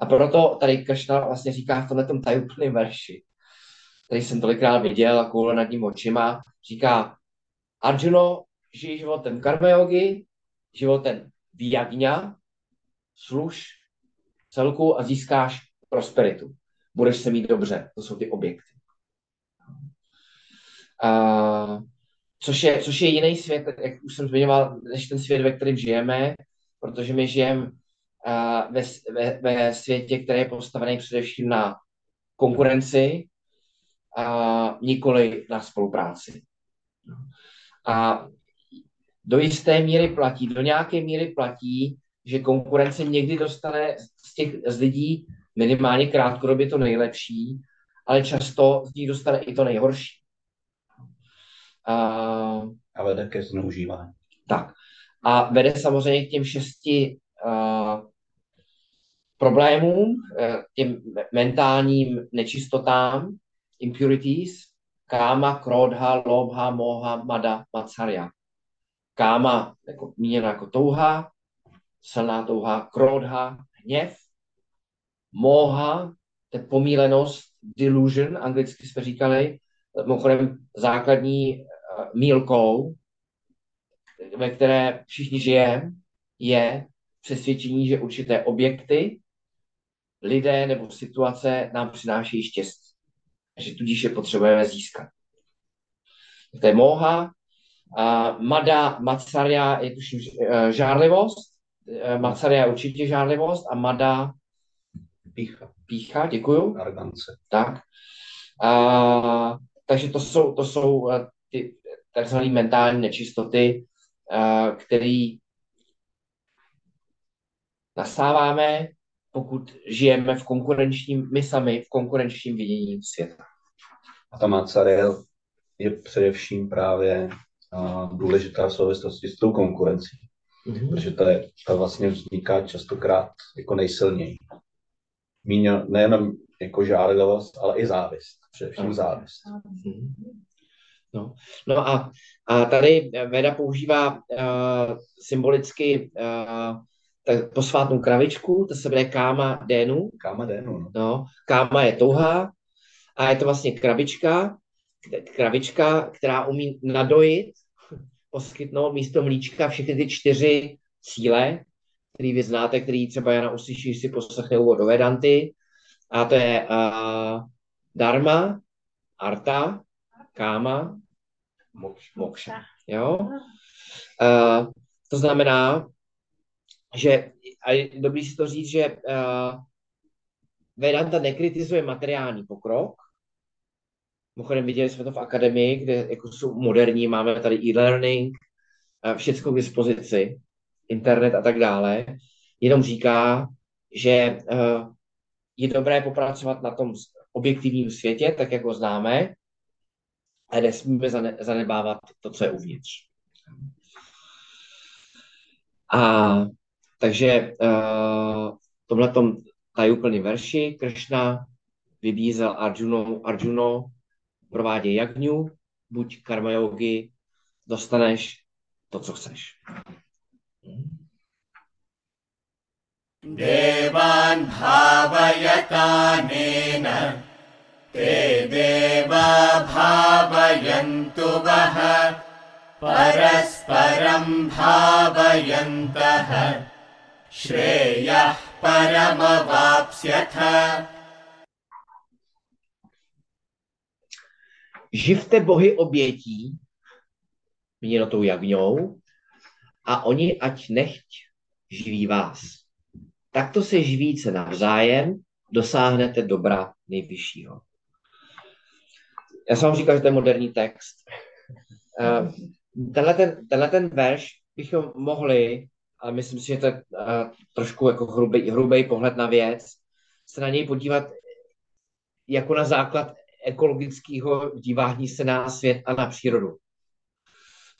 A proto tady Kršna vlastně říká v tomhle tajuplném verši, který jsem tolikrát viděl a koule nad ním očima, říká Arjuno, žij životem karma yogi, životem vyjagňa, služ celku a získáš prosperitu. Budeš se mít dobře. To jsou ty objekty. A Což je, což je jiný svět, jak už jsem zmiňoval, než ten svět, ve kterém žijeme, protože my žijeme uh, ve, ve, ve světě, který je postavený především na konkurenci a nikoli na spolupráci. A do jisté míry platí, do nějaké míry platí, že konkurence někdy dostane z těch z lidí minimálně krátkodobě to nejlepší, ale často z nich dostane i to nejhorší. A, A vede ke zneužívání. tak. A vede samozřejmě k těm šesti uh, problémům, eh, těm mentálním nečistotám, impurities, káma, krodha, lobha, moha, mada, macarya. Káma jako míněna jako touha, silná touha, krodha, hněv, moha, to je pomílenost, delusion, anglicky jsme říkali, mimochodem základní uh, mílkou, ve které všichni žijeme, je přesvědčení, že určité objekty, lidé nebo situace nám přinášejí štěstí. Že tudíž je potřebujeme získat. To je moha. A mada, macarya je tuším eh, žárlivost. Eh, Macarya je určitě žárlivost a mada Pícha, pícha, děkuju. arogance. Tak. A, takže to jsou, to jsou eh, ty takzvané mentální nečistoty, a, který nasáváme, pokud žijeme v konkurenčním, my sami v konkurenčním vidění světa. A ta Macarel je především právě uh, důležitá v souvislosti s tou konkurencí, protože ta, je, ta vlastně vzniká častokrát jako nejsilněji. Míňo, nejenom jako žárlivost, ale i závist. Především závist. Mhm. No, no a, a tady Veda používá uh, symbolicky uh, tak posvátnou kravičku, to se jmenuje káma dénu, Káma dénu, no. No, káma je touha a je to vlastně krabička, kravička, která umí nadojit, poskytnout místo mlíčka všechny ty čtyři cíle, který vy znáte, který třeba Jana uslyší, si poslechne úvod do Vedanty. A to je uh, dharma, arta, káma, mokša. Jo? Uh, to znamená, že, a je dobrý si to říct, že uh, Vedanta nekritizuje materiální pokrok. Mimochodem viděli jsme to v akademii, kde jako jsou moderní, máme tady e-learning, uh, všechno k dispozici, internet a tak dále. Jenom říká, že uh, je dobré popracovat na tom objektivním světě, tak jak ho známe, a nesmíme zane- zanedbávat to, co je uvnitř. A takže uh, v tomhletom tajuplným verši Kršna vybízel Arjuno, Arjuno prováděj jagňu, buď karma yogi, dostaneš to, co chceš. देवान् भावयतानेन ते देवा भावयन्तु वः परस्परं भावयन्तः श्रेयः परमवाप्स्यथ Živte bohy obětí, měno tou jagňou, a oni ať nechť živí vás. Takto se živíce navzájem, dosáhnete dobra nejvyššího. Já jsem vám říkal, že to je moderní text. Uh, tenhle, ten, tenhle ten verš bychom mohli, ale myslím si, že to je uh, trošku jako hrubý, hrubý pohled na věc, se na něj podívat jako na základ ekologického dívání se na svět a na přírodu.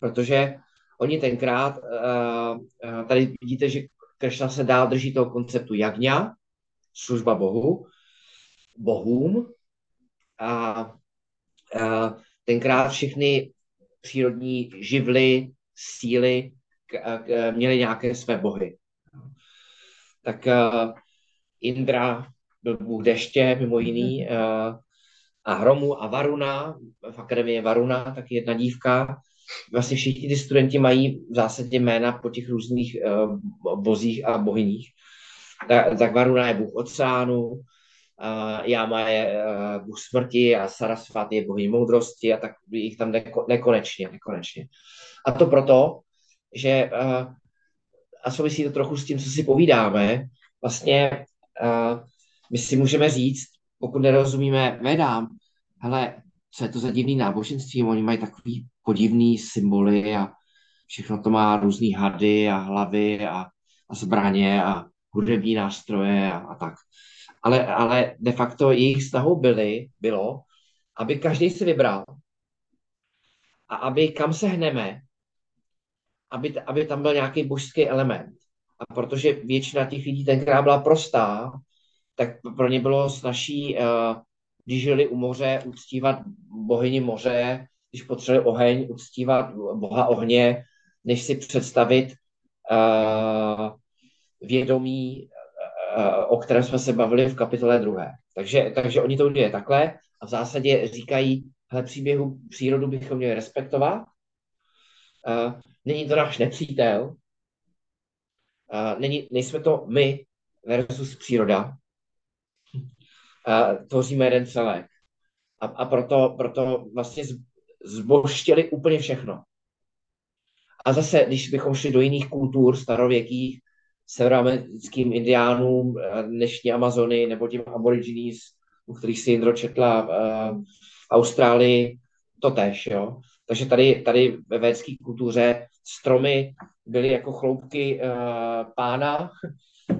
Protože oni tenkrát, uh, tady vidíte, že Kršna se dál drží toho konceptu jagňa, služba Bohu, bohům. A, a tenkrát všechny přírodní živly, síly k, k, měly nějaké své bohy. Tak Indra byl bůh deště, mimo jiný, uh, a hromu a Varuna, v akademii Varuna, taky jedna dívka. Vlastně všichni ty studenti mají v zásadě jména po těch různých bozích a bohyních. Tak, tak Varuna je bůh oceánu, uh, Jama je uh, bůh smrti a Sarasvat je bohyní moudrosti a tak jich tam neko, nekonečně, nekonečně. A to proto, že uh, a souvisí to trochu s tím, co si povídáme, vlastně my si můžeme říct, pokud nerozumíme vedám, hele, co je to za divný náboženství, oni mají takový podivný symboly a všechno to má různé hady a hlavy a, a zbraně a hudební nástroje a, a tak. Ale, ale de facto jejich snahou byly, bylo, aby každý si vybral a aby kam se hneme, aby, aby tam byl nějaký božský element. A protože většina těch lidí tenkrát byla prostá, tak pro ně bylo snažší, uh, když žili u moře, uctívat bohyni moře, když potřebovali oheň, uctívat boha ohně, než si představit uh, vědomí, o kterém jsme se bavili v kapitole druhé. Takže, takže oni to udělají takhle a v zásadě říkají, hele, příběhu přírodu bychom měli respektovat, uh, není to náš nepřítel, uh, není, nejsme to my versus příroda, tvoříme jeden celek. A, a proto, proto vlastně zboštěli úplně všechno. A zase, když bychom šli do jiných kultur starověkých, severoamerickým indiánům, dnešní Amazony nebo těm aborigines, u kterých si Jindro četla v Austrálii, to tež, jo. Takže tady, tady ve védské kultuře stromy byly jako chloupky uh, pána,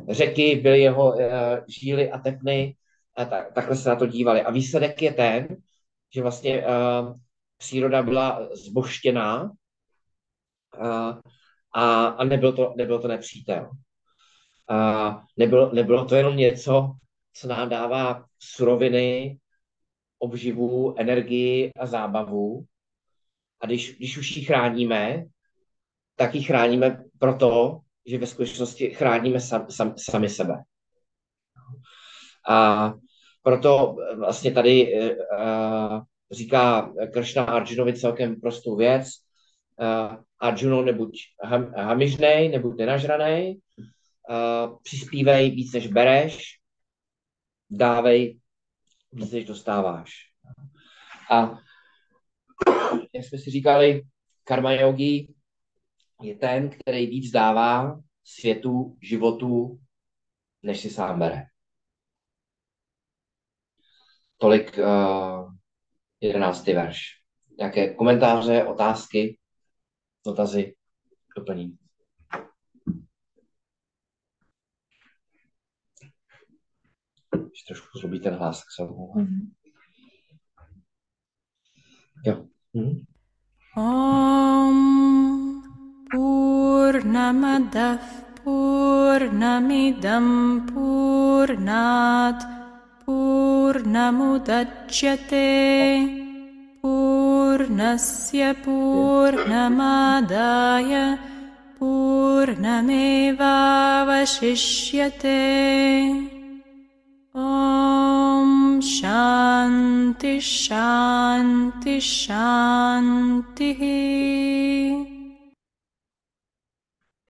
řeky byly jeho uh, žíly a tepny a tak, takhle se na to dívali. A výsledek je ten, že vlastně uh, příroda byla zboštěná uh, a, a nebyl, to, nebyl to nepřítel. Uh, nebylo, nebylo to jenom něco, co nám dává suroviny, obživu, energii a zábavu. A když, když už ji chráníme, tak ji chráníme proto, že ve skutečnosti chráníme sam, sam, sami sebe. A proto vlastně tady uh, říká Kršna Arjunovi celkem prostou věc. Uh, Arjuno, nebuď ham, hamižnej, nebuď nenažranej, uh, přispívej víc, než bereš, dávej víc, než dostáváš. A jak jsme si říkali, karma yogi je ten, který víc dává světu, životu, než si sám bere. Tolik uh, jedenáctý verš. Nějaké komentáře, otázky, dotazy, doplnění. Když trošku zlobí ten hlas, tak se. Mm-hmm. Jo. Mm-hmm. Om Purnamadav Purnamidam Purnat Purnamudachyate Purnasya Purnamadaya Purnamevavashishyate Om Shanti Shanti Shanti.